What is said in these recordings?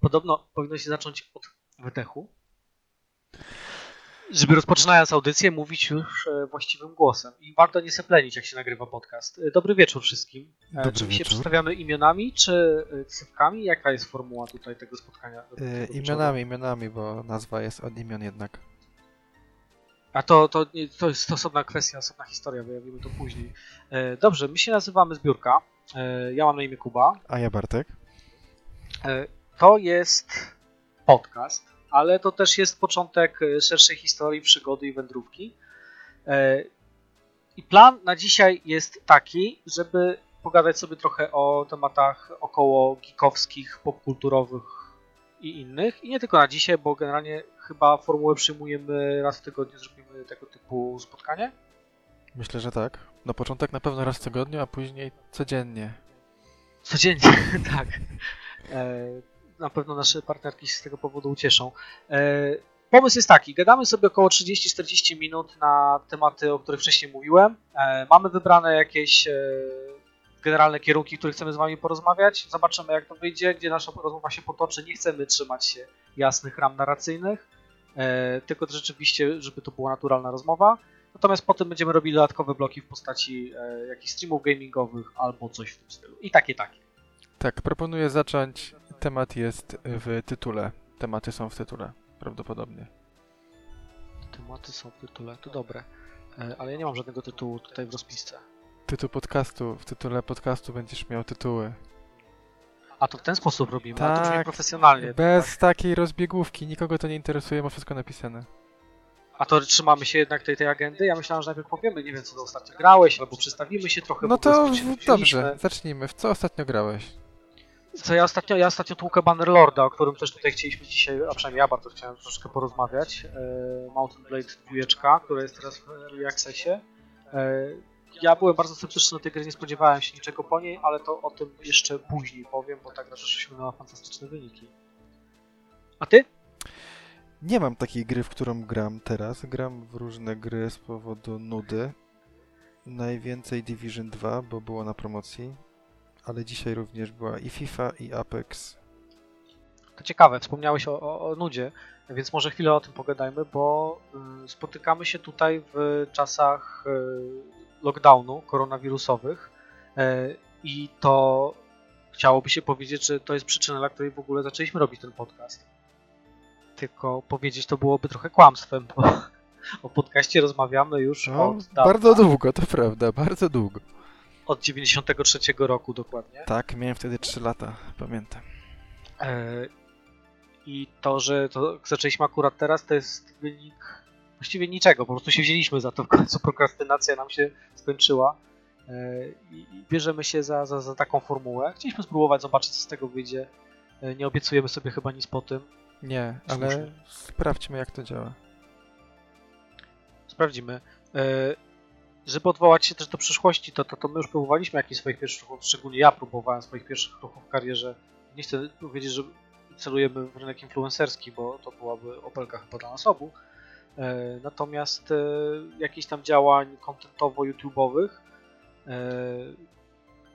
Podobno powinno się zacząć od wydechu, żeby rozpoczynając audycję mówić już e, właściwym głosem. I warto nie seplenić, jak się nagrywa podcast. E, dobry wieczór wszystkim. E, Dobry czy my się przedstawiamy imionami, czy ksywkami? Jaka jest formuła tutaj tego spotkania? Imionami, imionami, bo nazwa jest od imion jednak. A to, to, to jest osobna kwestia, osobna historia, wyjawimy to później. Dobrze, my się nazywamy Zbiórka. Ja mam na imię Kuba. A ja Bartek. To jest podcast, ale to też jest początek e, szerszej historii, przygody i wędrówki. E, I plan na dzisiaj jest taki, żeby pogadać sobie trochę o tematach około geekowskich, popkulturowych i innych. I nie tylko na dzisiaj, bo generalnie chyba formułę przyjmujemy raz w tygodniu, zrobimy tego typu spotkanie. Myślę, że tak. Na początek na pewno raz w tygodniu, a później codziennie. Codziennie, tak. E, Na pewno nasze partnerki się z tego powodu ucieszą. E, Pomysł jest taki, gadamy sobie około 30-40 minut na tematy, o których wcześniej mówiłem. E, Mamy wybrane jakieś e, generalne kierunki, w których chcemy z Wami porozmawiać. Zobaczymy jak to wyjdzie, gdzie nasza rozmowa się potoczy. Nie chcemy trzymać się jasnych ram narracyjnych, tylko rzeczywiście, żeby to była naturalna rozmowa. Natomiast potem będziemy robili dodatkowe bloki w postaci jakichś streamów gamingowych albo coś w tym stylu. I takie, takie. Tak, proponuję zacząć. Temat jest w tytule. Tematy są w tytule, prawdopodobnie. Tematy są w tytule, to dobre. E, Ale ja nie mam żadnego tytułu tutaj w rozpisce. Tytuł podcastu. W tytule podcastu będziesz miał tytuły. A to w ten sposób robimy, a to brzmi Tak. profesjonalnie. Bez takiej rozbiegówki. Nikogo to nie interesuje, ma wszystko napisane. A to trzymamy się jednak tej, tej agendy? Ja myślałem, że najpierw powiemy, nie wiem co to ostatnio grałeś, albo przedstawimy się trochę. No to dobrze, zacznijmy. W co ostatnio grałeś? Co ja ostatnio, ja ostatnio tłukę Bannerlorda, o którym też tutaj chcieliśmy dzisiaj, a przynajmniej ja bardzo chciałem troszkę porozmawiać. E, Mountain Blade 2, która jest teraz w Early Accessie. E, ja byłem bardzo sceptyczny do tej gry, nie spodziewałem się niczego po niej, ale to o tym jeszcze później powiem, bo ta gra też osiągnęła fantastyczne wyniki. A ty? Nie mam takiej gry, w którą gram teraz. Gram w różne gry z powodu nudy. Najwięcej Division 2, bo było na promocji. Ale dzisiaj również była i FIFA, i Apex. To ciekawe, wspomniałeś o, o, o nudzie, więc może chwilę o tym pogadajmy, bo y, spotykamy się tutaj w czasach y, lockdownu koronawirusowych y, i to chciałoby się powiedzieć, że to jest przyczyna, dla której w ogóle zaczęliśmy robić ten podcast. Tylko powiedzieć to byłoby trochę kłamstwem, bo o podcaście rozmawiamy już No, od dawna, bardzo długo, to prawda, bardzo długo. Od 93 roku dokładnie. Tak, miałem wtedy 3 lata, pamiętam. E, I to, że to zaczęliśmy akurat teraz, to jest wynik właściwie niczego. Po prostu się wzięliśmy za to w końcu. Prokrastynacja nam się skończyła. E, I bierzemy się za, za, za taką formułę. Chcieliśmy spróbować, zobaczyć, co z tego wyjdzie. E, Nie obiecujemy sobie chyba nic po tym. Nie, ale Słusznie. sprawdźmy jak to działa. Sprawdzimy. Żeby odwołać się też do przyszłości, to, to, to my już próbowaliśmy jakichś swoich pierwszych ruchów, szczególnie ja próbowałem swoich pierwszych ruchów w karierze. Nie chcę powiedzieć, że celujemy w rynek influencerski, bo to byłaby opelka chyba dla nas obu. E, Natomiast e, jakichś tam działań kontentowo-youtubowych, e,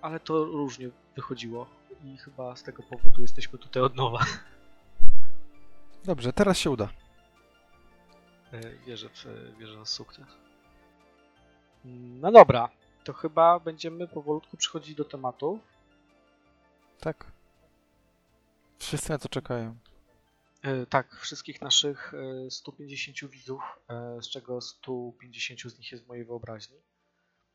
ale to różnie wychodziło i chyba z tego powodu jesteśmy tutaj od nowa. Dobrze, teraz się uda. Wierzę w, wierzę w sukces. No dobra, to chyba będziemy powolutku przechodzić do tematu. Tak. Wszyscy na to czekają. E, Tak, wszystkich naszych e, 150 widzów, e, z czego 150 z nich jest w mojej wyobraźni.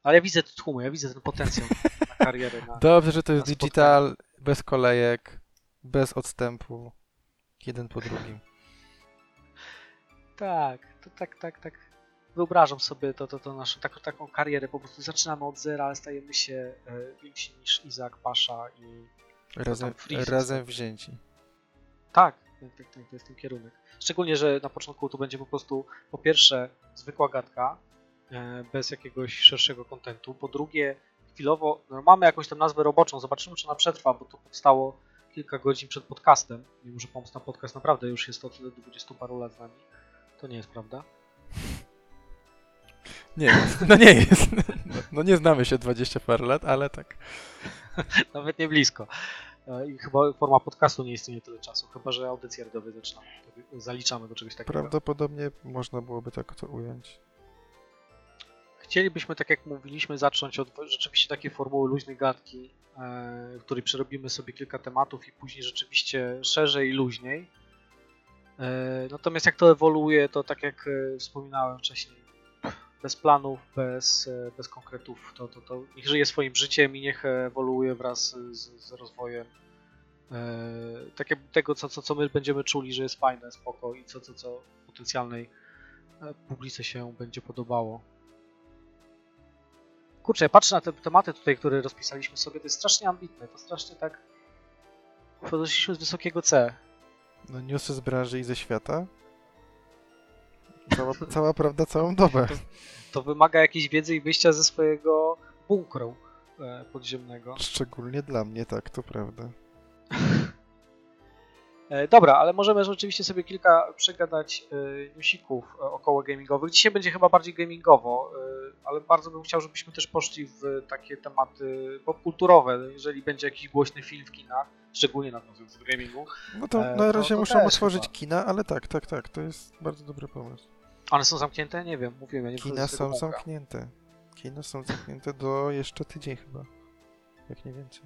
Ale ja widzę te tłumy, ja widzę ten potencjał na karierę. Na... Dobrze, że to jest spotkanie. digital, bez kolejek, bez odstępu. Jeden po drugim. Tak, to tak, tak, tak. Wyobrażam sobie to, to, to naszą taką, taką karierę. Po prostu zaczynamy od zera, ale stajemy się e, więksi niż Izak Pasza i Razem, Freeze razem wzięci. Tak, tak, tak, tak, to jest ten kierunek. Szczególnie, że na początku to będzie po prostu po pierwsze zwykła gadka, e, bez jakiegoś szerszego kontentu. Po drugie, chwilowo no, mamy jakąś tam nazwę roboczą, zobaczymy czy ona przetrwa, bo to powstało kilka godzin przed podcastem. Mimo, że pomysł na podcast naprawdę już jest od 20 paru lat z nami. To nie jest prawda. Nie jest. No nie jest. No, no nie znamy się 20 parę lat, ale tak. Nawet nie blisko. E, I chyba forma podcastu nie istnieje tyle czasu, chyba że audycje radiowe zaczynamy. Zaliczamy do czegoś takiego. Prawdopodobnie można byłoby tak to ująć. Chcielibyśmy, tak jak mówiliśmy, zacząć od rzeczywiście takiej formuły luźnej gadki, e, w której przerobimy sobie kilka tematów i później rzeczywiście szerzej i luźniej. E, natomiast jak to ewoluuje, to tak jak wspominałem wcześniej, bez planów, bez, bez konkretów, to, to, to niech żyje swoim życiem i niech ewoluuje wraz z, z rozwojem tak jak tego, co, co, co my będziemy czuli, że jest fajne, spoko i co, co, co potencjalnej publice się będzie podobało. Kurczę, ja patrzę na te tematy tutaj, które rozpisaliśmy sobie, to jest strasznie ambitne, to strasznie tak... Podeszliśmy z wysokiego C. No newsy z branży i ze świata? Cała, cała prawda, całą dobę. To, to, wymaga jakiejś wiedzy i wyjścia ze swojego bunkru e, podziemnego. Szczególnie dla mnie, tak, to prawda. E, dobra, ale możemy rzeczywiście sobie kilka przegadać e, newsików e, około gamingowych. Dzisiaj będzie chyba bardziej gamingowo, ale bardzo bym chciał, żebyśmy też poszli w takie tematy popkulturowe. Jeżeli będzie jakiś głośny film w kinach, szczególnie nawiązując do gamingu. No to na razie to, muszą otworzyć chyba. kina, ale tak, tak, tak, to jest bardzo dobry pomysł. One są zamknięte? Nie wiem, mówiłem, ja nie Kina są zamknięte. Kina są zamknięte do jeszcze tydzień chyba, jak nie więcej.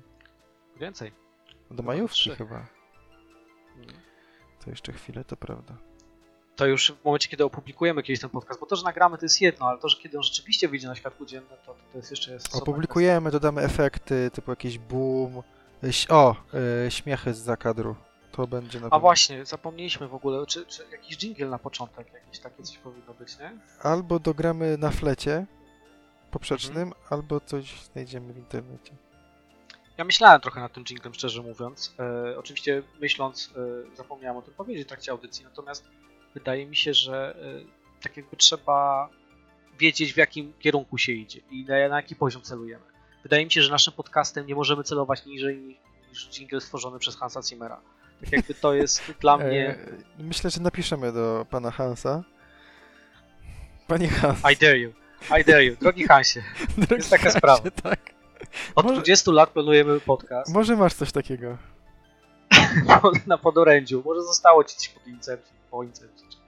Więcej. Do majówki chyba. To jeszcze chwilę, to prawda. To już w momencie, kiedy opublikujemy kiedyś ten podcast, bo to, że nagramy, to jest jedno, ale to, że kiedy on rzeczywiście wyjdzie na światło dzienne, to, to jest jeszcze... Jest Opublikujemy, dodamy efekty, typu jakiś boom, o, yy, śmiechy z zakadru. To będzie na A właśnie, zapomnieliśmy w ogóle, czy, czy jakiś jingle na początek, jakieś takie coś powinno być, nie? Albo dogramy na flecie poprzecznym, mhm. albo coś znajdziemy w internecie. Ja myślałem trochę nad tym jinglem, szczerze mówiąc. E, oczywiście myśląc, e, zapomniałem o tym powiedzieć w trakcie audycji, natomiast wydaje mi się, że e, tak jakby trzeba wiedzieć, w jakim kierunku się idzie i na, na jaki poziom celujemy. Wydaje mi się, że naszym podcastem nie możemy celować niżej niż jingle stworzony przez Hansa Zimmera. Tak jakby to jest dla e, mnie... Myślę, że napiszemy do pana Hansa. Panie Hans. I dare you. I dare you. Drogi Hansie. Drogi jest taka Hansie, sprawa. Tak. Od może... 20 lat planujemy podcast. Może masz coś takiego. na podorędziu. Może zostało ci coś pod Incepcji, po Incepcji, czy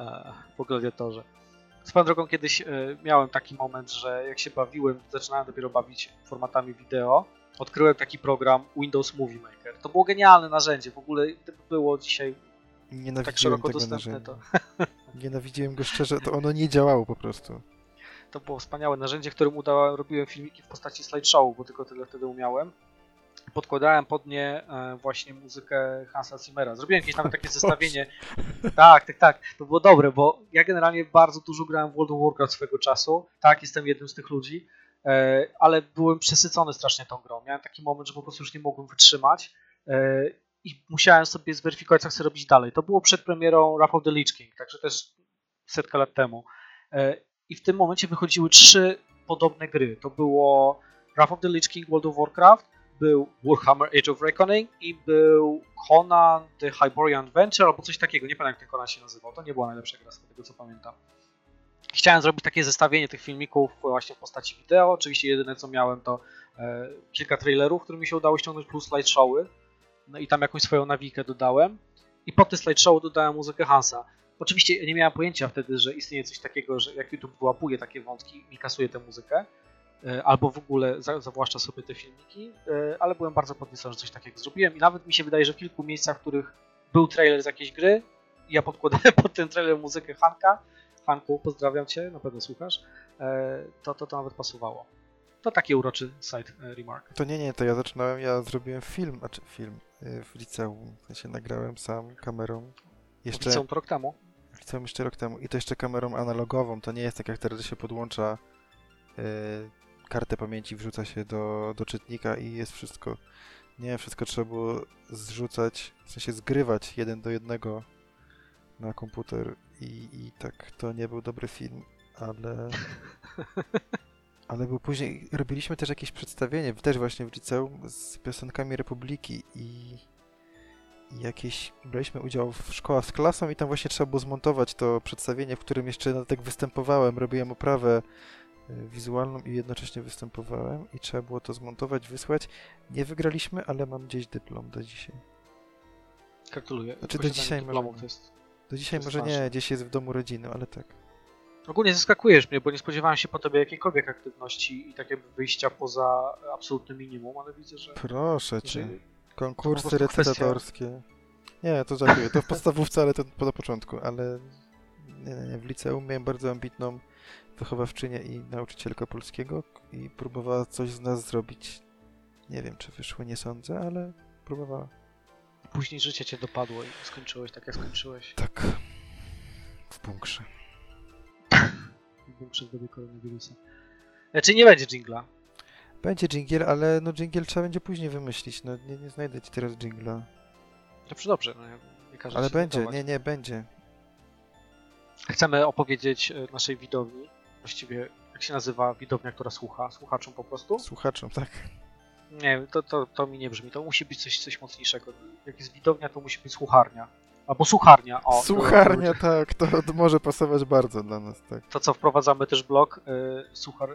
e, po Gladiatorze. Swoją drogą kiedyś e, miałem taki moment, że jak się bawiłem, zaczynałem dopiero bawić formatami wideo, odkryłem taki program Windows Movie Maker. To było genialne narzędzie. W ogóle było dzisiaj tak szeroko dostępne, to... Nienawidziłem go szczerze, to ono nie działało po prostu to było wspaniałe narzędzie, którym udałem, robiłem filmiki w postaci slideshow, bo tylko tyle wtedy umiałem. Podkładałem pod nie e, właśnie muzykę Hansa Zimmera. Zrobiłem jakieś tam takie zestawienie. Tak, tak, tak. To było dobre, bo ja generalnie bardzo dużo grałem w World of Warcraft swego czasu. Tak, jestem jednym z tych ludzi, ale byłem przesycony strasznie tą grą. Miałem taki moment, że po prostu już nie mogłem wytrzymać e, i musiałem sobie zweryfikować, co chcę robić dalej. To było przed premierą Wrath of the Lich King, także też setka lat temu i w tym momencie wychodziły trzy podobne gry. To było Wrath of the Lich King World of Warcraft, był Warhammer Age of Reckoning i był Conan The Hyborian Adventure albo coś takiego. Nie pamiętam jak ten Conan się nazywał. To nie była najlepsza gra z tego co pamiętam. Chciałem zrobić takie zestawienie tych filmików właśnie w postaci wideo. Oczywiście jedyne co miałem to e, kilka trailerów, które mi się udało ściągnąć plus slideshowy. No i tam jakąś swoją nawikę dodałem. I pod te slideshowy dodałem muzykę Hansa. Oczywiście nie miałem pojęcia wtedy, że istnieje coś takiego, że jak YouTube wyłapuje takie wątki i kasuje tę muzykę, e, albo w ogóle zawłaszcza sobie te filmiki, e, ale byłem bardzo podniecony, że coś takiego zrobiłem i nawet mi się wydaje, że w kilku miejscach, w których był trailer z jakiejś gry, ja podkładałem pod ten trailer muzykę Hanka, Hanku, pozdrawiam Cię, na pewno słuchasz, e, to to, to nawet pasowało. To taki uroczy side remark. To nie, nie, to ja zaczynałem, ja zrobiłem film, znaczy film w liceum, w sensie nagrałem sam kamerą. Jeszcze... W liceum to rok temu? liceum jeszcze rok temu i to jeszcze kamerą analogową. To nie jest tak jak teraz, się podłącza yy, kartę pamięci, wrzuca się do, do czytnika i jest wszystko. Nie, wszystko trzeba było zrzucać, w sensie zgrywać jeden do jednego na komputer i, i tak to nie był dobry film, ale ale był później, robiliśmy też jakieś przedstawienie, też właśnie w liceum z piosenkami Republiki i jakieś, braliśmy udział w szkołach z klasą i tam właśnie trzeba było zmontować to przedstawienie, w którym jeszcze tak występowałem, robiłem oprawę y, wizualną i jednocześnie występowałem i trzeba było to zmontować, wysłać. Nie wygraliśmy, ale mam gdzieś dyplom do dzisiaj. Gratuluję. Znaczy, do dzisiaj dyplomu może to jest... Dzisiaj To może ważne. nie, gdzieś jest w domu rodziny, ale tak. Ogólnie zaskakujesz mnie, bo nie spodziewałem się po tobie jakiejkolwiek aktywności i tak jakby wyjścia poza absolutne minimum, ale widzę, że... Proszę cię. Konkursy prostu kwestia- recytatorskie. Nie, to żartuję. To w podstawówce, ale to po początku, ale nie, nie, nie. W liceum miałem bardzo ambitną wychowawczynię i nauczycielkę polskiego i próbowała coś z nas zrobić. Nie wiem, czy wyszło, nie sądzę, ale próbowała. Później życie cię dopadło i skończyłeś tak, jak skończyłeś. Tak. W bunkrze. Był przez dobie koronawirusa. Czyli nie będzie jingla. Będzie jingle, ale no jingle trzeba będzie później wymyślić. No nie, nie znajdę ci teraz jingla. Dobrze, dobrze. No, ja nie każę Ale będzie, nie, nie, będzie. Chcemy opowiedzieć e, naszej widowni, właściwie jak się nazywa widownia, która słucha, słuchaczom po prostu? Słuchaczom, tak. Nie, to, to, to mi nie brzmi, to musi być coś, coś mocniejszego. Jak jest widownia, to musi być słucharnia. Albo słucharnia, o. to- Słucharnia, tak, to, to może pasować bardzo dla nas, tak. To co, wprowadzamy też blog y, suchar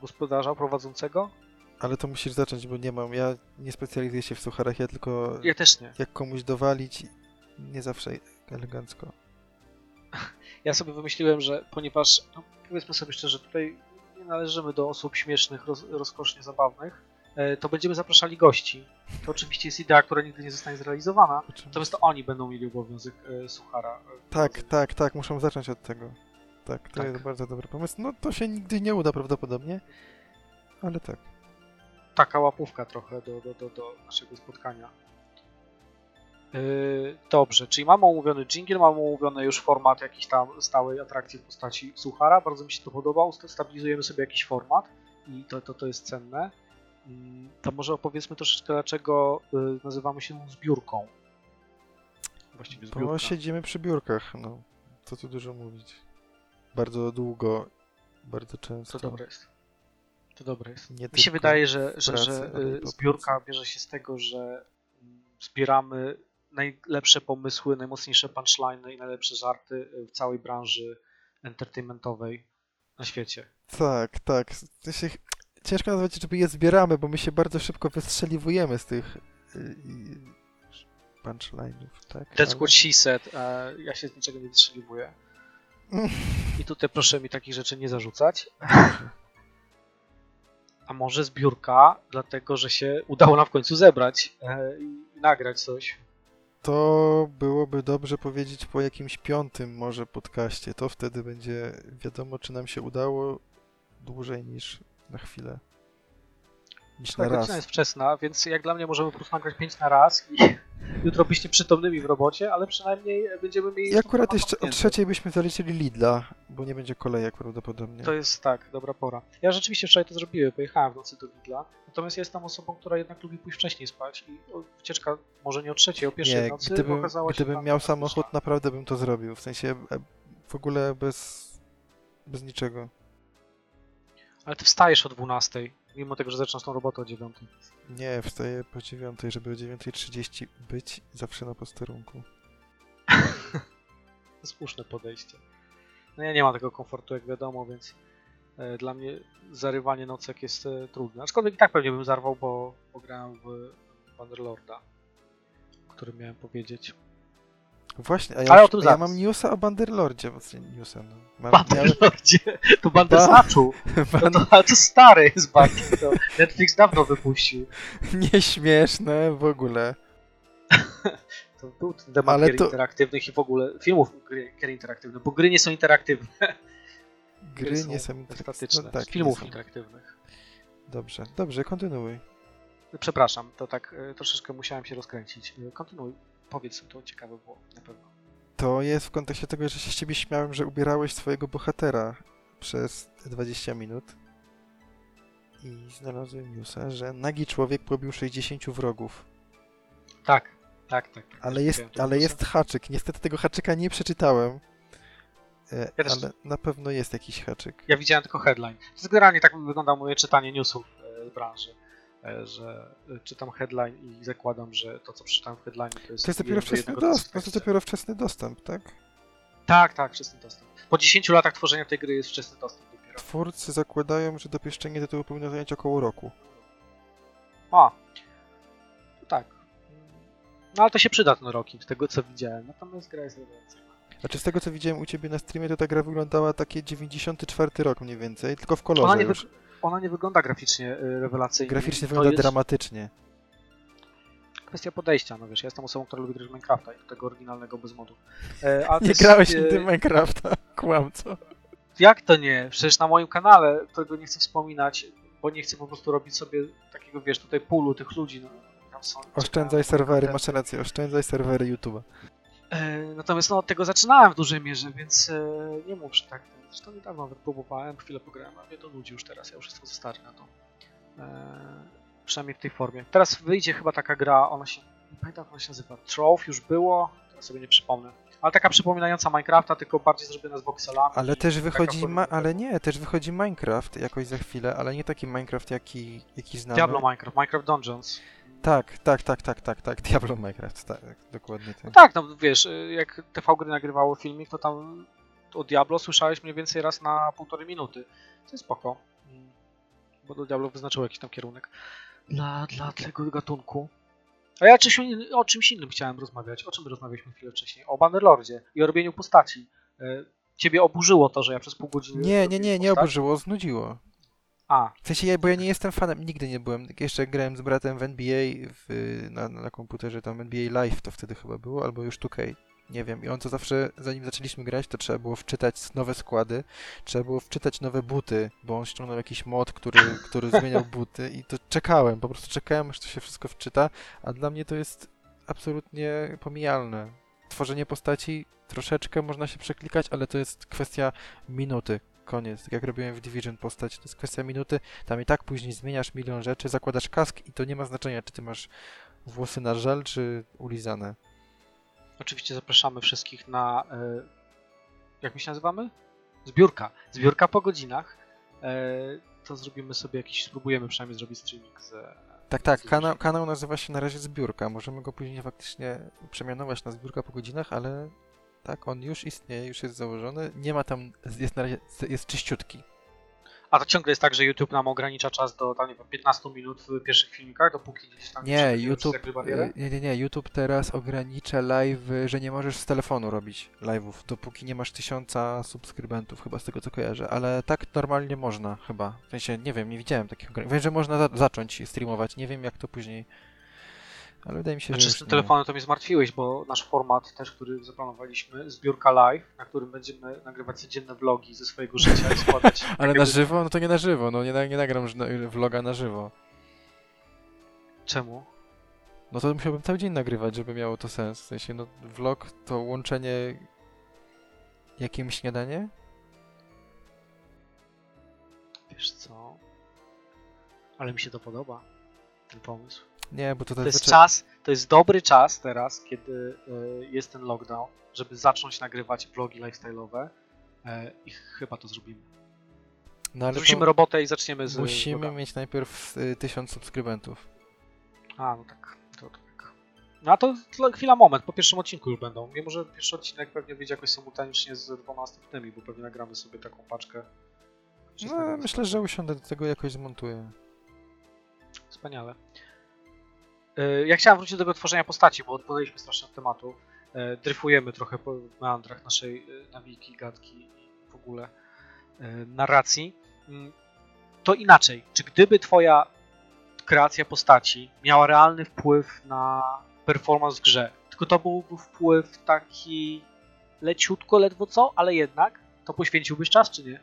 gospodarza prowadzącego? Ale to musisz zacząć, bo nie mam. Ja nie specjalizuję się w sucharach, ja tylko Ja też nie. jak komuś dowalić, nie zawsze elegancko. Ja sobie wymyśliłem, że ponieważ, no, powiedzmy sobie szczerze, tutaj nie należymy do osób śmiesznych, roz, rozkosznie zabawnych, to będziemy zapraszali gości. To oczywiście jest idea, która nigdy nie zostanie zrealizowana, natomiast to oni będą mieli obowiązek e, suchara. e, Tak, prowadzenia. tak, tak, muszą zacząć od tego. Tak, to Tak. jest bardzo dobry pomysł. No to się nigdy nie uda prawdopodobnie, ale tak. Taka łapówka trochę do, do, do, do naszego spotkania. Yy, dobrze, czyli mamy omówiony jingle, mamy omówiony już format jakiejś tam stałej atrakcji w postaci suchara. Bardzo mi się to podobało. Sta- Stabilizujemy sobie jakiś format i to, to, to jest cenne. Mm, To może opowiedzmy troszeczkę, dlaczego yy, nazywamy się zbiórką. Właściwie zbiórka. Bo siedzimy przy biurkach, no. Co tu dużo mówić. Bardzo długo, bardzo często. To dobre jest. To dobre jest. Nie Mi się wydaje, że, że, pracy, że y, zbiórka bierze się z tego, że mm, zbieramy najlepsze pomysły, najmocniejsze punchliny i najlepsze żarty y, w całej branży entertainmentowej na świecie. Tak, tak. To się... Ciężko nazwać, żeby je zbieramy, bo my się bardzo szybko wystrzeliwujemy z tych y, punchline'ów, tak? That's what she said. e, Ja się z niczego nie wystrzeliwuję. I tutaj proszę mi takich rzeczy nie zarzucać. A może zbiórka, dlatego że się udało nam w końcu zebrać e, i nagrać coś. To byłoby dobrze powiedzieć po jakimś piątym może podcaście. To wtedy będzie wiadomo, czy nam się udało dłużej niż na chwilę. Niż na raz. godzina jest wczesna, więc jak dla mnie możemy po prostu nagrać 5 na raz i jutro byście przytomnymi w robocie, ale przynajmniej będziemy mieli... I akurat jeszcze o trzeciej byśmy zaliczyli Lidla, bo nie będzie kolejek prawdopodobnie. To jest tak, dobra pora. Ja rzeczywiście wczoraj to zrobiłem, pojechałem w nocy do Lidla, natomiast ja jestem osobą, która jednak lubi pójść wcześniej spać i wycieczka może nie o trzeciej, o pierwszej Nie, nocy gdybym, okazała się gdybym miał samochód, naprawdę bym to zrobił. W sensie e, w ogóle bez, bez niczego. Ale ty wstajesz o 12, mimo tego, że zaczynasz tą robotę o 9. Nie, wstaję po dziewiątej, żeby o 9.30 być zawsze na posterunku. Słuszne podejście. No ja nie mam tego komfortu, jak wiadomo, więc e, dla mnie zarywanie nocek jest e, trudne. Aczkolwiek i tak pewnie bym zarwał, bo, bo grałem w Bannerlorda, o którym miałem powiedzieć. Właśnie, a Ale ja, o tym a ja zaraz. mam newsa o Banderlordzie. bo Newsa, no. Mam, miałem, Bannerlordzie, to Bandersnatchu. To, to, ale to stary jest bajki, to Netflix dawno wypuścił. nieśmieszne w ogóle. To był ten temat Ale gier to- interaktywnych i w ogóle filmów gry, gier interaktywnych, bo gry nie są interaktywne. Gry nie są statyczne. no tak, filmów interaktywnych. Dobrze, dobrze, kontynuuj. Przepraszam, to tak e, troszeczkę musiałem się rozkręcić. E, Kontynuuj, powiedz, to ciekawe było na pewno. To jest w kontekście tego, że się z ciebie śmiałem, że ubierałeś swojego bohatera przez 20 minut. I znalazłem newsa, że nagi człowiek pobił 60 wrogów. Tak, tak, tak. Ale jest, ale newsa. jest haczyk. Niestety tego haczyka nie przeczytałem. E, Ja też- ale na pewno jest jakiś haczyk. Ja widziałem tylko headline. Generalnie tak wygląda moje czytanie newsów e, z branży, że e, czytam headline i zakładam, że to, co przeczytałem w headline, to jest... To jest dopiero wczesny dostęp. To jest dopiero wczesny dostęp, tak? Tak, tak, wczesny dostęp. Po 10 latach tworzenia tej gry jest wczesny dostęp dopiero. twórcy zakładają, że dopieszczenie tytułu powinno zająć około roku. A, no tak. No ale to się przyda ten roking, z tego co widziałem. Natomiast gra jest rewelacyjna. Znaczy z tego co widziałem u ciebie na streamie, to ta gra wyglądała takie 94 rok mniej więcej, tylko w Ona kolorze nie, już. Ona nie wygląda graficznie y, rewelacyjnie. Graficznie To wygląda jest dramatycznie. Kwestia podejścia, no wiesz, ja jestem osobą, która lubi grać w Minecrafta i tego oryginalnego bez modów. E, Nie jest, grałeś e, nigdy w Minecrafta, kłamco. Jak to nie? Przecież na moim kanale, którego nie chcę wspominać, bo nie chcę po prostu robić sobie takiego, wiesz, tutaj pulu tych ludzi. No, tam są, Oszczędzaj serwery, masz rację, oszczędzaj serwery YouTube'a. E, natomiast no, od tego zaczynałem w dużej mierze, więc e, nie mów, że tak. Zresztą niedawno nawet próbowałem, chwilę pograłem, a mnie to nudzi już teraz, ja już jestem za stary na to. E, przynajmniej w tej formie. Teraz wyjdzie chyba taka gra, ona się, nie pamiętam jak ona się nazywa, Trove już było, teraz sobie nie przypomnę. Ale taka przypominająca Minecrafta, tylko bardziej zrobiona z voxelami. Ale też wychodzi, ma, ale nie, też wychodzi Minecraft jakoś za chwilę, ale nie taki Minecraft jaki, jaki znamy. Diablo Minecraft, Minecraft Dungeons. Tak, tak, tak, tak, tak, tak, Diablo Minecraft, tak, dokładnie No tak. tak, no wiesz, y, jak TV gry nagrywało filmik, to tam o Diablo słyszałeś mniej więcej raz na półtorej minuty. To jest spoko. Mm. Bo do Diablo wyznaczyło jakiś tam kierunek dla, dla tego gatunku. A ja czymś, o czymś innym chciałem rozmawiać. O czym rozmawialiśmy chwilę wcześniej? O Bannerlordzie i o robieniu postaci. Y, Ciebie oburzyło to, że ja przez pół godziny. Nie, nie, nie, nie oburzyło, znudziło. A, W sensie, bo ja nie jestem fanem, nigdy nie byłem. Jeszcze grałem z bratem w NBA w, na, na komputerze, tam NBA Live to wtedy chyba było, albo już 2K. Nie wiem. I on to zawsze, zanim zaczęliśmy grać, to trzeba było wczytać nowe składy, trzeba było wczytać nowe buty, bo on ściągnął jakiś mod, który, który zmieniał buty i to czekałem, po prostu czekałem, aż to się wszystko wczyta, a dla mnie to jest absolutnie pomijalne. Tworzenie postaci troszeczkę można się przeklikać, ale to jest kwestia minuty. Koniec. Tak jak robiłem w Division postać, to jest kwestia minuty. Tam i tak później zmieniasz milion rzeczy, zakładasz kask i to nie ma znaczenia, czy ty masz włosy na żel, czy ulizane. oczywiście zapraszamy wszystkich na. y, Jak my się nazywamy? Zbiórka. Zbiórka po godzinach. E, To zrobimy sobie jakiś. Spróbujemy przynajmniej zrobić streaming z. Tak, tak, kanał, kanał nazywa się na razie Zbiórka. Możemy go później faktycznie przemianować na Zbiórka po godzinach, ale tak, on już istnieje, już jest założony. Nie ma tam, jest na razie, jest czyściutki. A to ciągle jest tak, że YouTube nam ogranicza czas do tam, nie wiem, 15 minut w pierwszych filmikach, dopóki gdzieś tam Nie, YouTube, y, nie, nie, nie, YouTube teraz ogranicza live, że nie możesz z telefonu robić live'ów, dopóki nie masz tysiąca subskrybentów, chyba z tego co kojarzę, ale tak normalnie można chyba, w sensie, nie wiem, nie widziałem takich ograniczeń, wiem, że można za zacząć streamować, nie wiem jak to później, ale wydaje mi się, Znaczy że z już tym nie. telefonem to mnie zmartwiłeś, bo nasz format też, który zaplanowaliśmy, zbiórka live, na którym będziemy nagrywać codzienne vlogi ze swojego życia i składać... Ale jakby- na żywo? No to nie na żywo, no nie, nie nagram vloga na żywo. Czemu? No to musiałbym cały dzień nagrywać, żeby miało to sens, w sensie, no vlog to łączenie jakimś śniadanie? Wiesz co? Ale mi się to podoba, ten pomysł. Nie, bo to To jest czas, to jest dobry czas teraz, kiedy y, jest ten lockdown, żeby zacząć nagrywać vlogi lifestyle'owe y, i chyba to zrobimy. No, Zrzucimy robotę i zaczniemy z Musimy vlogami. mieć najpierw y, tysiąc subskrybentów. A, no tak. To, tak. No a to chwila, moment. Po pierwszym odcinku już będą. Mimo, że pierwszy odcinek pewnie wyjdzie jakoś symultanicznie z dwoma następnymi, bo pewnie nagramy sobie taką paczkę. No, myślę, że usiądę do tego jakoś zmontuję. Wspaniale. E, Ja chciałem wrócić do tego tworzenia postaci, bo odpłynęliśmy strasznie od tematu. E, Dryfujemy trochę po meandrach naszej e, nawiki, gadki i w ogóle narracji. Mm, To inaczej. Czy gdyby twoja kreacja postaci miała realny wpływ na performance w grze, tylko to byłby wpływ taki leciutko, ledwo co, ale jednak, to poświęciłbyś czas, czy nie?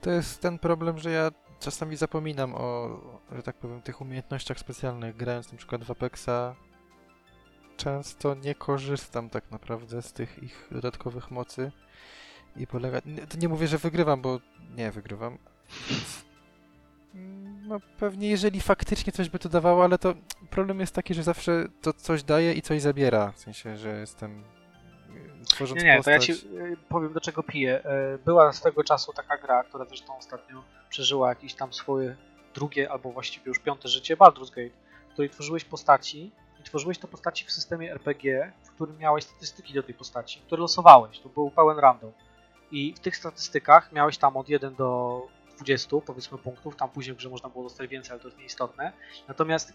To jest ten problem, że ja czasami zapominam o, że tak powiem, tych umiejętnościach specjalnych. Grając na przykład w Apexa, często nie korzystam tak naprawdę z tych ich dodatkowych mocy. I polega... Nie, nie mówię, że wygrywam, bo nie wygrywam. Mm, No pewnie jeżeli faktycznie coś by to dawało, ale to problem jest taki, że zawsze to coś daje i coś zabiera. W sensie, że jestem tworząc Nie, nie, to ja postać... ci y, powiem do czego piję. Y, Była swego czasu taka gra, która zresztą ostatnio przeżyła jakieś tam swoje drugie albo właściwie już piąte życie, Baldur's Gate, w której tworzyłeś postaci i tworzyłeś te postaci w systemie RPG, w którym miałeś statystyki do tej postaci, które losowałeś. To był pełen random. I w tych statystykach miałeś tam od 1 do 20, powiedzmy, punktów. Tam później grze można było dostać więcej, ale to jest nieistotne. Natomiast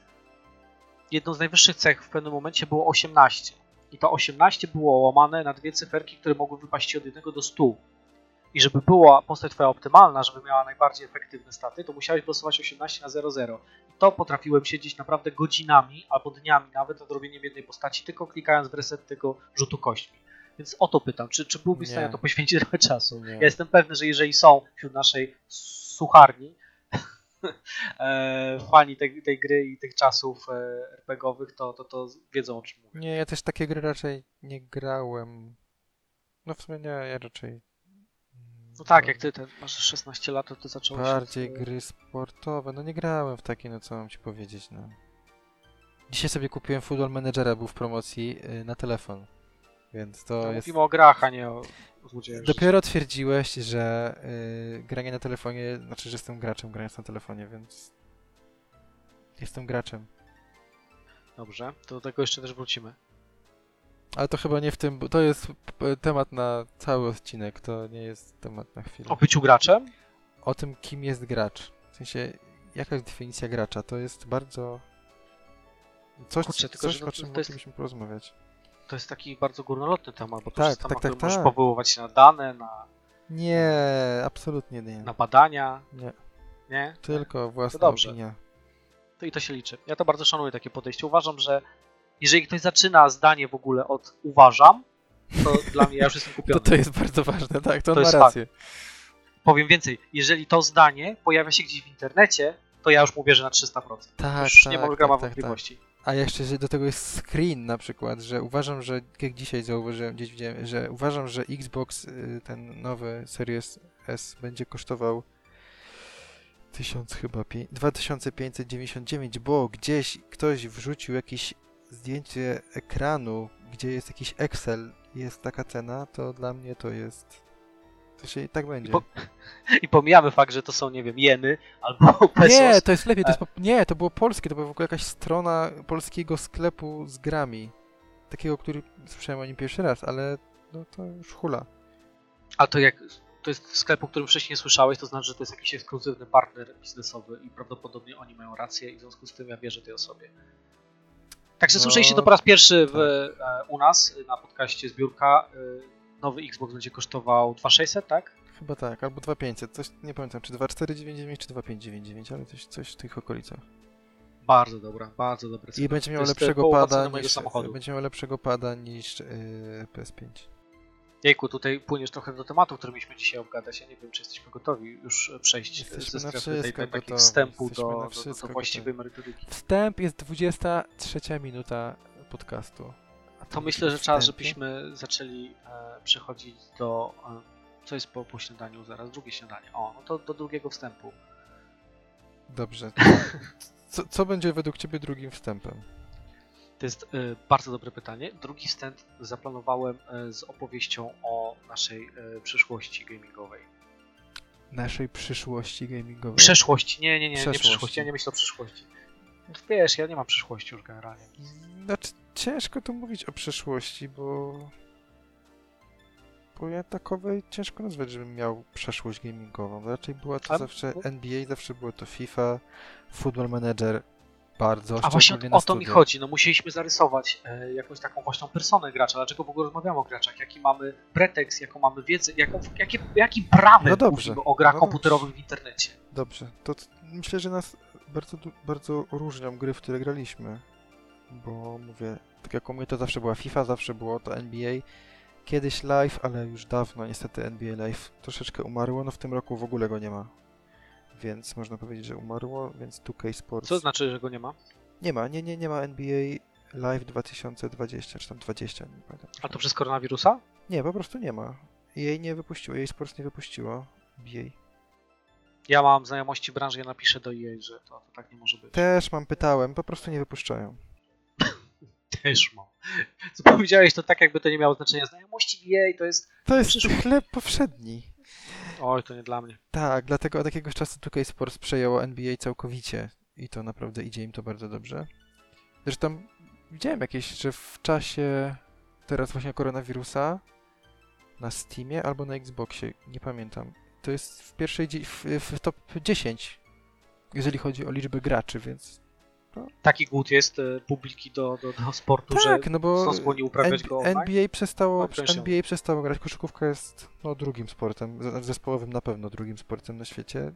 jedną z najwyższych cech w pewnym momencie było 18. I to 18 było łamane na dwie cyferki, które mogły wypaść od 1 do 100. I żeby była postać twoja optymalna, żeby miała najbardziej efektywne staty, to musiałeś głosować 18 na 00. I to potrafiłem siedzieć naprawdę godzinami albo dniami nawet nad robieniem jednej postaci, tylko klikając w reset tego rzutu kośćmi. Więc o to pytam, czy, czy byłbyś w Nie. stanie to poświęcić trochę czasu? Nie. Ja jestem pewny, że jeżeli są wśród naszej sucharni fani tej, tej gry i tych czasów e, RPGowych, to, to, to wiedzą o czym mówię. Nie, ja też takie gry raczej nie grałem. No w sumie nie, ja raczej... No tak, jak ty ten, masz 16 lat, to ty zacząłeś... Bardziej od, e, gry sportowe. No nie grałem w takie, no co mam ci powiedzieć, no. Dzisiaj sobie kupiłem Football Managera, był w promocji na telefon. Więc to To jest... mówimy o grach, a nie o złodziejach. Dopiero twierdziłeś, że y, granie na telefonie, znaczy, że jestem graczem grając na telefonie, więc... Jestem graczem. Dobrze, to do tego jeszcze też wrócimy. Ale to chyba nie w tym, bo to jest temat na cały odcinek, to nie jest temat na chwilę. O byciu graczem? O tym, kim jest gracz. W sensie, jaka jest definicja gracza, to jest bardzo... Coś, Kurczę, tylko coś że no o to- czym to jest- moglibyśmy porozmawiać. To jest taki bardzo górnolotny temat, bo to Tak, jest temat, tak, który tak, możesz tak. powoływać się na dane, na, Nie, absolutnie nie. na badania, Nie, nie? tylko własna dobrze. opinia. To i to się liczy. Ja to bardzo szanuję takie podejście. Uważam, że jeżeli ktoś zaczyna zdanie w ogóle od uważam, to dla mnie ja już jestem To kupiony. to jest bardzo ważne, tak, to, To ma rację. Powiem więcej, jeżeli to zdanie pojawia się gdzieś w internecie, to ja już mu wierzę na 300%. Tak, już tak, nie mam tak, grama tak, tak. wątpliwości. A jeszcze do tego jest screen na przykład, że uważam, że jak dzisiaj zauważyłem, gdzieś widziałem, że uważam, że Xbox, y, ten nowy Series S będzie kosztował 1000 chyba, pię- 2599, bo gdzieś ktoś wrzucił jakieś zdjęcie ekranu, gdzie jest jakiś Excel, jest taka cena, to dla mnie to jest... To się i tak będzie. po- I pomijamy fakt, że to są, nie wiem, jeny albo pesos. Nie, to jest lepiej, to jest po... nie, to było polskie, to była w ogóle jakaś strona polskiego sklepu z grami. Takiego, który słyszałem o nim pierwszy raz, ale no to już hula. A to jak to jest sklep, o którym wcześniej nie słyszałeś, to znaczy, że to jest jakiś ekskluzywny partner biznesowy i prawdopodobnie oni mają rację i w związku z tym ja wierzę tej osobie. Także No, słyszeliście to po raz pierwszy w, tak. e, u nas na podcaście Zbiórka. E, Nowy Xbox będzie kosztował 2600, tak? Chyba tak, albo 2500, coś nie pamiętam, czy 2499, czy 2599, ale coś, coś w tych okolicach. Bardzo dobra, bardzo dobra. I będzie miał e, lepszego pada niż, będzie miał lepszego pada niż yy, PS5. Jejku, tutaj płyniesz trochę do tematu, który mieliśmy dzisiaj obgadać. Ja nie wiem, czy jesteśmy gotowi już przejść Jesteśmy ze na strefy tej, tej, wstępu do, do, do, do właściwej merytoryki. Wstęp jest 23 minuta podcastu. To my myślę, że czas, żebyśmy zaczęli e, przechodzić do. E, co jest po, po śniadaniu zaraz? Drugie śniadanie. O, no to do drugiego wstępu. Dobrze. Co, co będzie według Ciebie drugim wstępem? To jest e, bardzo dobre pytanie. Drugi wstęp zaplanowałem e, z opowieścią o naszej e, przyszłości gamingowej. Naszej przyszłości gamingowej. Przeszłości, nie, nie, nie, nie Przeszłości. przyszłości, ja nie myślę o przyszłości. Wiesz, ja nie mam przyszłości już generalnie. Znaczy, ciężko tu mówić o przeszłości, bo... Bo ja takowej ciężko nazwać, żebym miał przeszłość gamingową. Raczej była to A- zawsze NBA, zawsze było to FIFA, Football Manager bardzo, A właśnie o, o to mi chodzi. No musieliśmy zarysować e, jakąś taką własną personę gracza. Dlaczego w ogóle rozmawiamy o graczach? Jaki mamy pretekst, jaką mamy wiedzę, jaką, jakie, jakim prawem No dobrze. mówimy o grach No komputerowych w internecie? Dobrze, to myślę, że nas bardzo, bardzo różnią gry, w które graliśmy. Bo mówię, tak jak u mnie to zawsze była FIFA, zawsze było to NBA. Kiedyś live, ale już dawno niestety NBA live troszeczkę umarło, no w tym roku w ogóle go nie ma. Więc można powiedzieć, że umarło, więc 2K Sports... Co znaczy, że go nie ma? Nie ma, nie, nie, nie ma NBA live 2020, czy tam 20, nie pamiętam. A to przez koronawirusa? Nie, po prostu nie ma. jej nie wypuściło, jej Sports nie wypuściło. NBA. Ja mam znajomości branży, ja napiszę do EA, że to, to tak nie może być. Też mam, pytałem, po prostu nie wypuszczają. Mam. Co powiedziałeś, to tak jakby to nie miało znaczenia. Znajomości EA to jest... To jest Przyszło. chleb powszedni. Oj, to nie dla mnie. Tak, dlatego od jakiegoś czasu 2K Sports przejęło NBA całkowicie i to naprawdę idzie im to bardzo dobrze. Zresztą widziałem jakieś, że w czasie teraz właśnie koronawirusa na Steamie albo na Xboxie, nie pamiętam. To jest w pierwszej, w, w top 10, jeżeli chodzi o liczbę graczy, więc Taki głód jest e, publiki do, do, do sportu, że tak, no bo są skłonni uprawiać N- go online? NBA przestało, NBA przestało grać, koszykówka jest no, drugim sportem, zespołowym na pewno drugim sportem na świecie,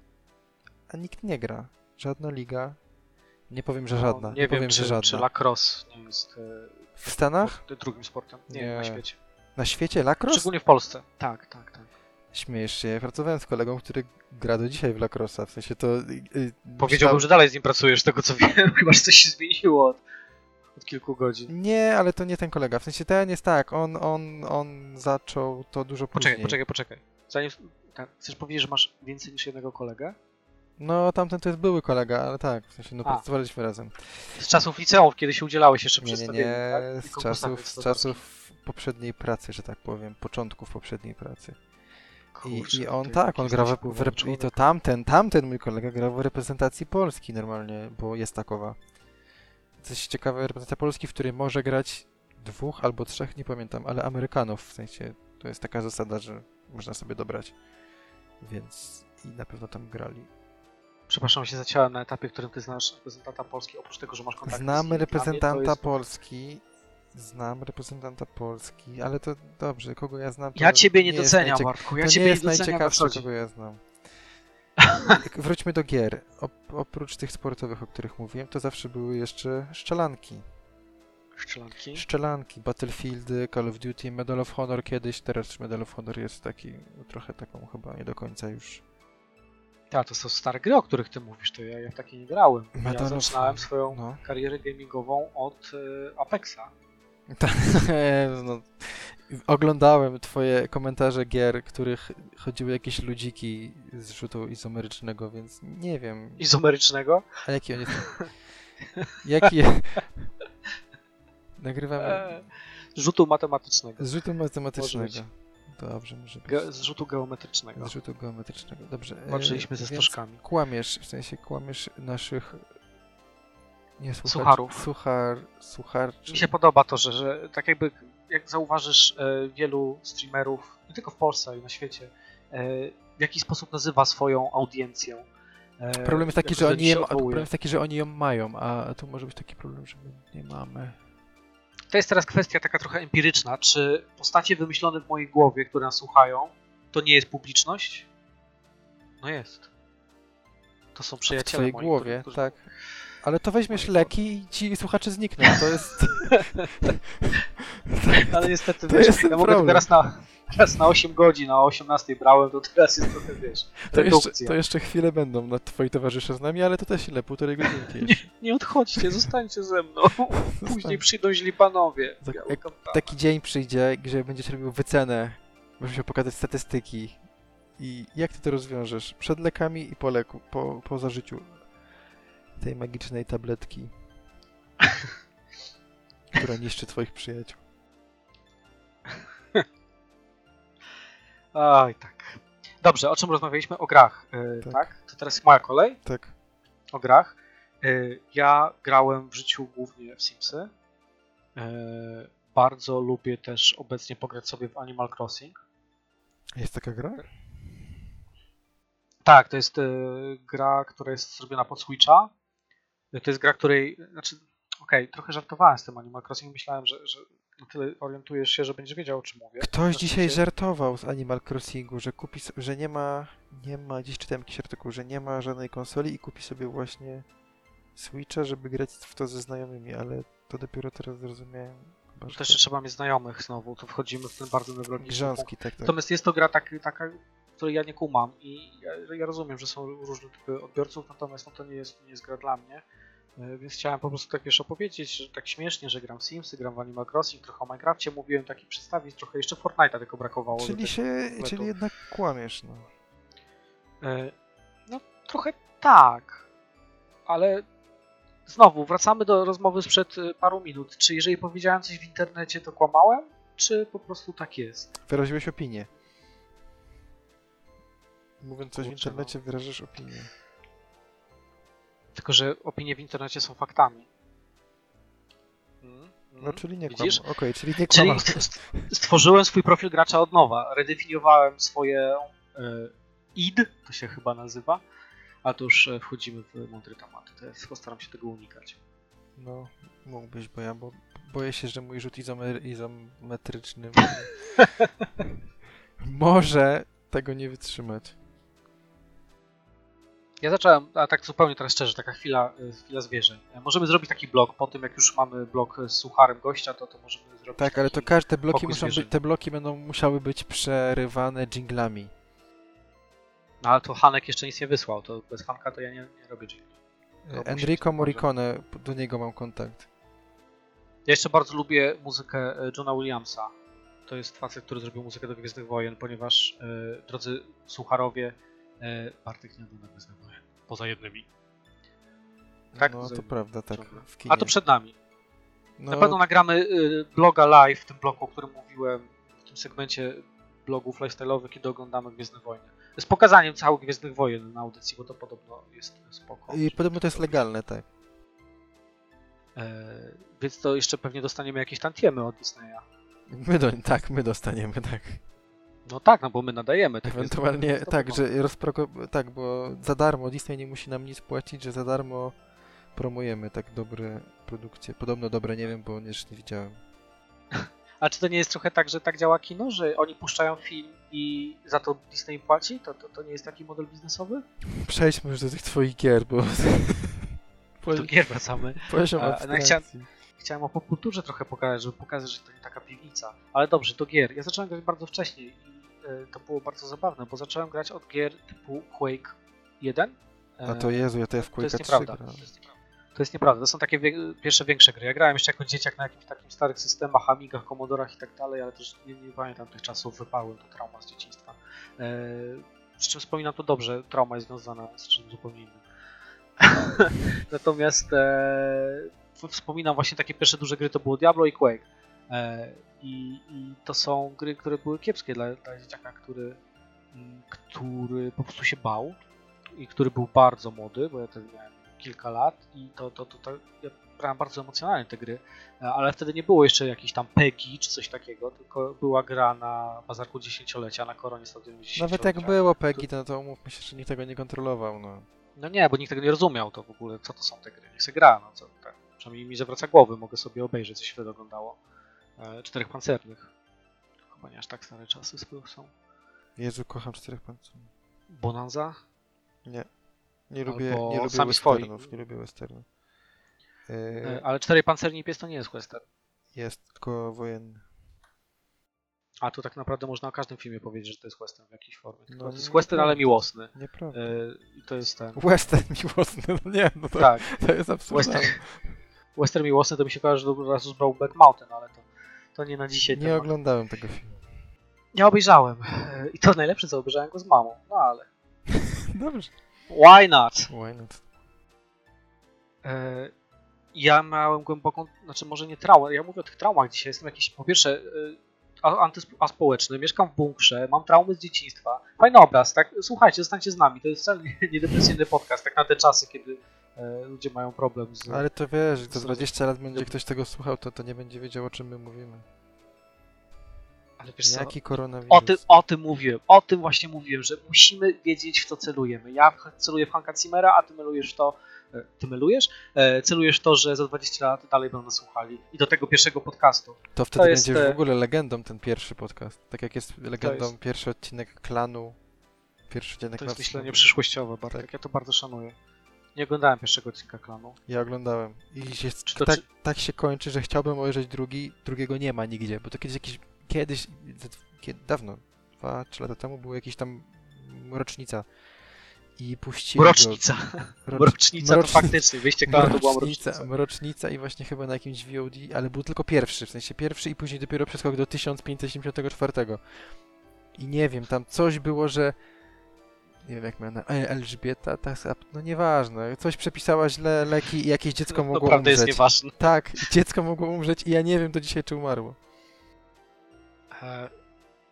a nikt nie gra. Żadna liga, nie powiem, że No, żadna, nie nie wiem, powiem, czy, że żadna. czy lacrosse nie jest W Stanach? e, drugim sportem. Nie, Nie. na świecie. Na świecie lacrosse? Szczególnie w Polsce. Tak, tak, tak. Śmiejesz się, ja pracowałem z kolegą, który gra do dzisiaj w lacrossa, w sensie to... y, y, Powiedziałbym, że dalej z nim pracujesz, z tego co wiem, chyba że coś się zmieniło od, od kilku godzin. Nie, ale to nie ten kolega. W sensie ten jest tak, on, on, on zaczął to dużo później. Poczekaj, poczekaj, poczekaj. Zanim, tak, chcesz powiedzieć, że masz więcej niż jednego kolegę? No, tamten to jest były kolega, ale tak, w sensie no A. pracowaliśmy razem. Z czasów liceum, kiedy się udzielałeś jeszcze Nie, nie, przedstawieniu, nie, tak? Z czasów, z czasów poprzedniej pracy, że tak powiem, początków poprzedniej pracy. I, Kurczę, i on ty tak, on gra w, w rep- i to tamten, tamten mój kolega grał w reprezentacji Polski normalnie, bo jest takowa. Coś ciekawe, reprezentacja Polski, w której może grać dwóch albo trzech, nie pamiętam, ale Amerykanów, w sensie to jest taka zasada, że można sobie dobrać. Więc i na pewno tam grali. Przepraszam, się zaciąłem na etapie, w którym ty znasz reprezentanta Polski, oprócz tego, że masz kontakt z Znam nim, reprezentanta Polski. Znam reprezentanta Polski, ale to dobrze, kogo ja znam. Ja ciebie nie jest doceniam, Bartku, ja to ciebie nie nie jest najciekawsze, kogo ja znam. Wróćmy do gier. Op- oprócz tych sportowych, o których mówiłem, to zawsze były jeszcze szczelanki. Szczelanki. Szczelanki, Battlefieldy, Call of Duty, Medal of Honor kiedyś, teraz Medal of Honor jest taki, no, trochę taką chyba nie do końca już. Tak, to są stare gry, o których ty mówisz, to ja, ja w takie nie grałem. Medal Ja zaczynałem swoją No. karierę gamingową od e, Apexa. No, oglądałem twoje komentarze gier, których chodziły jakieś ludziki z rzutu izomerycznego, więc nie wiem. Izomerycznego. A jaki on jest? Jaki... Nagrywamy E, rzutu matematycznego. z rzutu matematycznego. Dobrze, może być. Ge, z rzutu geometrycznego. Z rzutu geometrycznego. Dobrze. e, Walczyliśmy ze więc stożkami. Kłamiesz, w sensie kłamiesz naszych... Nie, słuchaczy, Sucharów. Suchar, sucharczy. Mi się podoba to, że, że tak jakby, jak zauważysz, e, wielu streamerów, nie tylko w Polsce, ale na świecie, e, w jaki sposób nazywa swoją audiencję. E, Problem jest taki, że oni, ją, problem jest taki, że oni ją mają, a tu może być taki problem, że my nie mamy. To jest teraz kwestia taka trochę empiryczna. Czy postacie wymyślone w mojej głowie, które nas słuchają, to nie jest publiczność? No jest. To są W przyjaciele twojej moi, głowie, którzy- tak. Ale to weźmiesz leki i ci słuchacze znikną. To jest. Ale niestety, To wiesz, jest ja mogę problem. teraz na, teraz na 8 godzin, a o 18 brałem, to teraz jest trochę, wiesz, To jeszcze, to jeszcze chwilę będą na twoi towarzysze z nami, ale to też ile? Półtorej godzinki. Nie, nie odchodźcie, zostańcie ze mną. Później Zostań. przyjdą źli panowie. Tak. Taki dzień przyjdzie, gdzie będziesz robił wycenę, będziesz musiał pokazać statystyki. I jak ty to rozwiążesz? Przed lekami i po leku, po, po zażyciu tej magicznej tabletki, która niszczy twoich przyjaciół. Oj, tak. Dobrze, o czym rozmawialiśmy? O grach, yy, Tak. tak. To teraz moja kolej. Tak. o grach. Y, Ja grałem w życiu głównie w Simsy. Y, Bardzo lubię też obecnie pograć sobie w Animal Crossing. Jest taka gra? Tak, to jest y, gra, która jest zrobiona pod Switcha. Y, To jest gra, której. Znaczy, okej, trochę żartowałem z tym Animal Crossing. Myślałem, że, że na tyle orientujesz się, że będziesz wiedział, o czym mówię. Ktoś dzisiaj żartował z Animal Crossingu, że kupi, że nie ma, nie ma, dziś czytałem jakiś artykuł, że nie ma żadnej konsoli i kupi sobie właśnie Switcha, żeby grać w to ze znajomymi, ale to dopiero teraz zrozumiałem. To to jeszcze trzeba mieć znajomych znowu, to wchodzimy w ten bardzo newralgiczny punkt. grząski, tak, tak. Natomiast jest to gra tak, taka, której ja nie kumam i ja, ja rozumiem, że są różne typy odbiorców, natomiast no, to nie jest, nie jest gra dla mnie. E, Więc chciałem po prostu tak wiesz opowiedzieć, że tak śmiesznie, że gram w Simsy, gram w Animal Crossing, trochę o Minecrafcie mówiłem, taki przedstawić, trochę jeszcze Fortnite'a tylko brakowało. Czyli tego się, czyli jednak kłamiesz, no. E, No trochę tak, ale znowu wracamy do rozmowy sprzed e, paru minut. Czy jeżeli powiedziałem coś w internecie, to kłamałem, czy po prostu tak jest? Wyraziłeś opinię. Mówiąc coś w Kurczę, no. internecie, wyrażasz opinię. Tylko, że opinie w internecie są faktami. Mm, No, czyli nie kłamał. Okej, czyli nie Czyli kłamał. st- stworzyłem swój profil gracza od nowa. Redefiniowałem swoje e, id, to się chyba nazywa, a to już e, wchodzimy w mądre tematy. Jest, postaram się tego unikać. No, mógłbyś, bo ja bo boję się, że mój rzut izomer izometryczny może tego nie wytrzymać. Ja zacząłem, a tak zupełnie teraz szczerze, taka chwila, e, chwila zwierzeń. E, Możemy zrobić taki blok, po tym jak już mamy blok z sucharem gościa, to, to możemy zrobić Tak, ale to każde bloki muszą być, te bloki będą musiały być przerywane jinglami. No ale to Hanek jeszcze nic nie wysłał, to bez Hanka to ja nie, nie robię jingli. Być Enrico to Morricone, do niego mam kontakt. Ja jeszcze bardzo lubię muzykę e, Johna Williamsa. To jest facet, który zrobił muzykę do Gwiezdnych Wojen, ponieważ, e, drodzy słucharowie, e, Bartek nie ogląda Gwiezdnych Wojen. Poza jednymi. Tak, no to prawda, tak. W kinie. A to przed nami. no, Na pewno nagramy y, bloga live w tym bloku, o którym mówiłem, w tym segmencie blogów lifestyle'owych, kiedy oglądamy Gwiezdne Wojny. Z pokazaniem całych Gwiezdnych Wojen na audycji, bo to podobno jest spoko. I podobno to jest legalne, tak. E, więc to jeszcze pewnie dostaniemy jakieś tantiemy od Disneya. My do, tak, my dostaniemy, tak. No tak, no bo my nadajemy. Gwiezdne Ewentualnie to tak, wiadomo. że rozproko... tak, bo za darmo Disney nie musi nam nic płacić, że za darmo promujemy tak dobre produkcje. Podobno dobre, nie wiem, bo jeszcze nie widziałem. A czy to nie jest trochę tak, że tak działa kino, że oni puszczają film i za to Disney płaci? To, to, to nie jest taki model biznesowy? Przejdźmy już do tych twoich gier, bo Do gier wracamy. poziom A, no chciałem- Chciałem o popkulturze trochę pokazać, żeby pokazać, że to nie taka piwnica. Ale dobrze, do gier. Ja zacząłem grać bardzo wcześnie i to było bardzo zabawne, bo zacząłem grać od gier typu Quake 1. A to Jezu, ja to ja w Quake'a 3 nieprawda. grałem. To jest nieprawda. To jest nieprawda. To są takie wie, pierwsze większe gry. Ja grałem jeszcze jako dzieciak na jakimś takim starych systemach, Amigach, Commodorach i tak dalej, ale też nie, nie pamiętam tych czasów, wypałem to trauma z dzieciństwa. E, z czym wspominam to dobrze, trauma jest związana z czymś zupełnie innym. Natomiast e, wspominam właśnie takie pierwsze duże gry, to było Diablo i Quake. E, i, I to są gry, które były kiepskie dla, dla dzieciaka, który, mm, który po prostu się bał i który był bardzo młody, bo ja wtedy miałem kilka lat i to, to, to, to ja brałem bardzo emocjonalnie te gry, e, ale wtedy nie było jeszcze jakichś tam PEGI czy coś takiego, tylko była gra na bazarku dziesięciolecia, na koronie stadionie dziesięciolecia. Nawet jak było PEGI, to, to umówmy się, że nikt tego nie kontrolował, no. No nie, bo nikt tego nie rozumiał to w ogóle, co to są te gry. Niech się gra, no co, tak. Przynajmniej mi zawraca głowy, mogę sobie obejrzeć, co się wtedy oglądało. E, czterech pancernych. Chyba nie aż tak stare czasy są. Jezu, kocham czterech pancernych. Bonanza? Nie. Nie lubię, Albo nie lubię sami swoi. westernów, nie lubię westernów. E, Yy, ale czterej pancerni pies to nie jest western. jest tylko wojenny. A tu tak naprawdę można o każdym filmie powiedzieć, że to jest western w jakiejś formie. No, to jest western, ale miłosny. Nieprawda. E, I to jest ten. Western miłosny, no nie, no to, Tak, to jest absurdalne. western. Western miłosny to mi się kojarzy od razu z Brokeback Mountain, ale to, to nie na dzisiaj Nie temat. oglądałem tego filmu. Nie obejrzałem. E, I to najlepsze, co obejrzałem go z mamą. No ale. Dobrze. Why not? Why not? E, ja miałem głęboką, znaczy może nie traumę, ja mówię o tych traumach dzisiaj, jestem jakiś, po pierwsze, e, a- antysp- aspołeczny, mieszkam w bunkrze, mam traumy z dzieciństwa. Fajny obraz, tak? Słuchajcie, zostańcie z nami, to jest wcale nie- nie depresyjny podcast, tak na te czasy, kiedy ludzie mają problem z... Ale to wiesz, za z- 20 lat będzie ktoś tego słuchał, to, to nie będzie wiedział, o czym my mówimy. Ale wiesz co, Jaki koronawirus? o tym, o tym mówiłem, o tym właśnie mówiłem, że musimy wiedzieć w co celujemy. Ja celuję w Hanka Zimmera, a ty melujesz w to, e, ty melujesz? E, celujesz to, że za 20 lat dalej będą nas słuchali i do tego pierwszego podcastu. To wtedy to jest, będzie już e, w ogóle legendą ten pierwszy podcast. Tak jak jest legendą jest- pierwszy odcinek klanu. Pierwszy odcinek To jest myślenie przyszłościowe, Bartek. Tak. Ja to bardzo szanuję. Nie oglądałem pierwszego odcinka klanu. Ja oglądałem. I się, to- tak, czy- tak się kończy, że chciałbym obejrzeć drugi, drugiego nie ma nigdzie, bo to kiedyś jakiś, kiedyś, kiedy, dawno, dwa, trzy lata temu było jakiś tam rocznica i puścili Mrocznica. go. Mrocznica to faktycznie. Wyjście klanu to była mrocznica, mrocznica. mrocznica i właśnie chyba na jakimś VOD, ale był tylko pierwszy, w sensie pierwszy i później dopiero przeskok do 1574. I nie wiem, tam coś było, że nie wiem jak miała na e, Elżbieta, tak, no nieważne, coś przepisała źle leki i jakieś dziecko mogło Naprawdę umrzeć. jest nieważne. Tak, dziecko mogło umrzeć i ja nie wiem do dzisiaj czy umarło. E,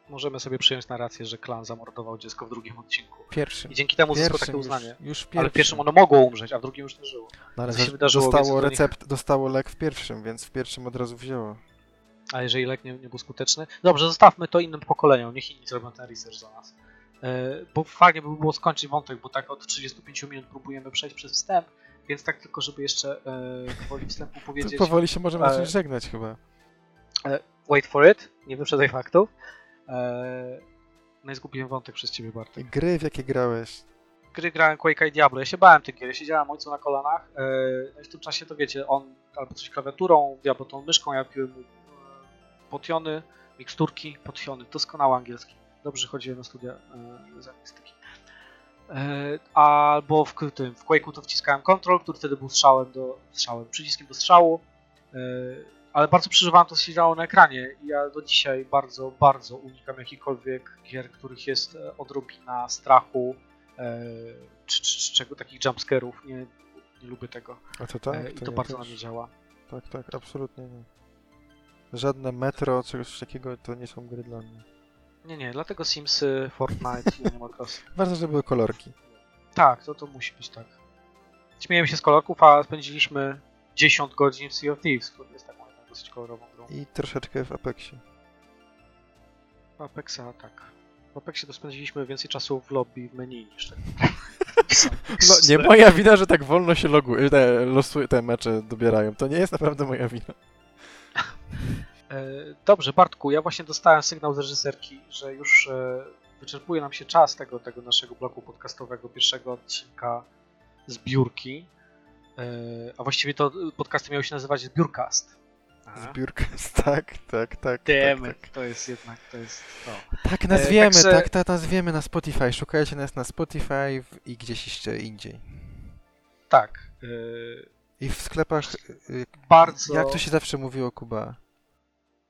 możemy sobie przyjąć narrację, że klan zamordował dziecko w drugim odcinku. Pierwszym. I dzięki temu zyskał takie Pierwszym uznanie. Już, już Ale w pierwszym ono mogło umrzeć, a w drugim już nie żyło. No, ale się wydarzyło, dostało do nich- recept, dostało lek w pierwszym, więc w pierwszym od razu wzięło. A jeżeli lek nie, nie był skuteczny? Dobrze, zostawmy to innym pokoleniom, niech inni zrobią ten research za nas. E, bo fajnie by było skończyć wątek, bo tak od 35 minut próbujemy przejść przez wstęp, więc tak tylko, żeby jeszcze e, gwoli wstępu powiedzieć powoli się możemy e, zacząć żegnać chyba. wait for it, nie wyprzedzaj faktów. No i zgubiłem wątek przez ciebie, Bartek. Gry, w jakie grałeś? Gry grałem Quake'a i Diablo, ja się bałem tych gier, ja siedziałem ojcu na kolanach, no i w tym czasie to wiecie, on albo coś klawiaturą, Diablo tą myszką, ja piłem mu potiony, miksturki, potiony, doskonały angielski. Dobrze chodziłem na studia e, z. E, albo w tym, w Quake'u to wciskałem control, który wtedy był strzałem do, strzałem, przyciskiem do strzału, e, ale bardzo przeżywałem to, co się działo na ekranie ja do dzisiaj bardzo, bardzo unikam jakichkolwiek gier, których jest e, odrobina strachu, e, czy, czy, czy czego takich jumpscarów, nie, nie lubię tego A to tak? e, i to bardzo też. na mnie działa. Tak, tak, absolutnie nie. Żadne metro, czegoś takiego to nie są gry dla mnie. Nie, nie, dlatego Simsy, Fortnite i Animal Crossing. Ważne, żeby były kolorki. Tak, to, to musi być tak. Śmiejemy się z kolorków, a spędziliśmy 10 godzin w Sea of Thieves, który jest taką dosyć kolorową grą. I troszeczkę w Apexie. W Apexa tak. W Apexie to spędziliśmy więcej czasu w lobby w menu niż tak. No, nie moja wina, że tak wolno się loguje, te, losuje, te mecze dobierają. To nie jest naprawdę moja wina. E, Dobrze, Bartku, ja właśnie dostałem sygnał z reżyserki, że już e, wyczerpuje nam się czas tego, tego naszego bloku podcastowego, pierwszego odcinka zbiórki. E, A właściwie to podcasty miały się nazywać Zbiórcast. Zbiórka, tak, tak, tak. Damn tak, it, to jest jednak, to jest to. tak. tak nazwiemy, także- tak, tak nazwiemy na Spotify. Szukajcie nas na Spotify i gdzieś jeszcze indziej. Tak. e, I w sklepach, y, Bardzo. jak to się zawsze mówiło, Kuba?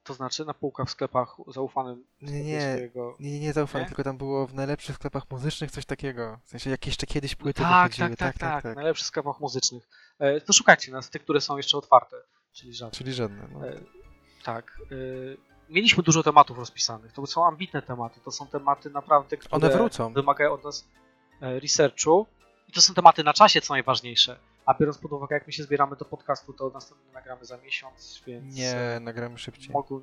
To znaczy na półkach w sklepach zaufanym Nie, nie, swojego... nie, nie, Nie? tylko tam było w najlepszych sklepach muzycznych coś takiego. W sensie, jak jeszcze kiedyś płyty tak, wychodziły. tak, tak, tak, najlepszych sklepach muzycznych. E, To szukajcie nas, tych, które są jeszcze otwarte, czyli żadne. Czyli żadne. No. E, Tak. e, Mieliśmy dużo tematów rozpisanych. To są ambitne tematy. To są tematy naprawdę, które One wrócą. wymagają od nas e, researchu. I to są tematy na czasie, co najważniejsze. A biorąc pod uwagę, jak my się zbieramy do podcastu, to następnie nagramy za miesiąc, więc Nie, nagramy szybciej. mogą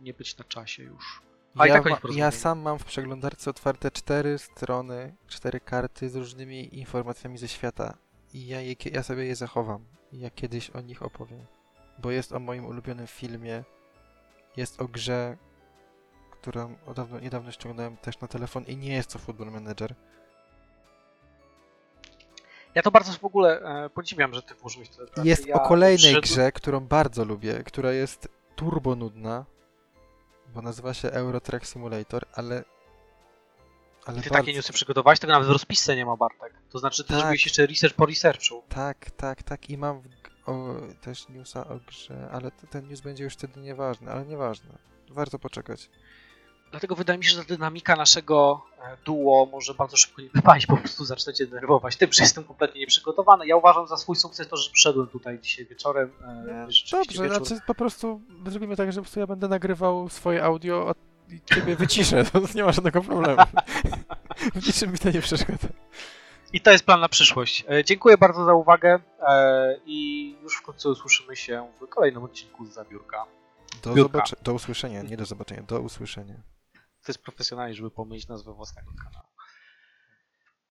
nie być na czasie już. A Ja, tak ja sam mam w przeglądarce otwarte cztery strony, cztery karty z różnymi informacjami ze świata. I ja, je, ja sobie je zachowam. I ja kiedyś o nich opowiem. Bo jest o moim ulubionym filmie. Jest o grze, którą odawno, niedawno ściągnąłem też na telefon i nie jest to Football Manager. Ja to bardzo w ogóle e, podziwiam, że ty włożyłeś tyle pracy. Jest ja o kolejnej przyszedł- grze, którą bardzo lubię, która jest turbo nudna, bo nazywa się Euro Truck Simulator, ale... ale Ty bardzo... takie newsy przygotowałeś, tego nawet w rozpisce nie ma, Bartek. To znaczy, ty Tak. zrobiłeś jeszcze research po researchu. Tak, tak, tak. I mam o, też newsa o grze, ale ten news będzie już wtedy nieważny, ale nieważne. Warto poczekać. Dlatego wydaje mi się, że ta dynamika naszego e, duo może bardzo szybko nie wypaść, po prostu zacznecie denerwować tym, że jestem kompletnie nieprzygotowany. Ja uważam za swój sukces to, że przyszedłem tutaj dzisiaj wieczorem. e, Dobrze, wieczór. znaczy po prostu zrobimy tak, że po prostu ja będę nagrywał swoje audio, i ciebie wyciszę, to nie ma żadnego problemu. w niczym mi to nie przeszkadza. I to jest plan na przyszłość. E, Dziękuję bardzo za uwagę i już wkrótce usłyszymy się w kolejnym odcinku z Zabiórka. Do, zobacze- do usłyszenia, nie do zobaczenia, do usłyszenia. To jest profesjonalnie, żeby pomylić nazwę własnego kanału.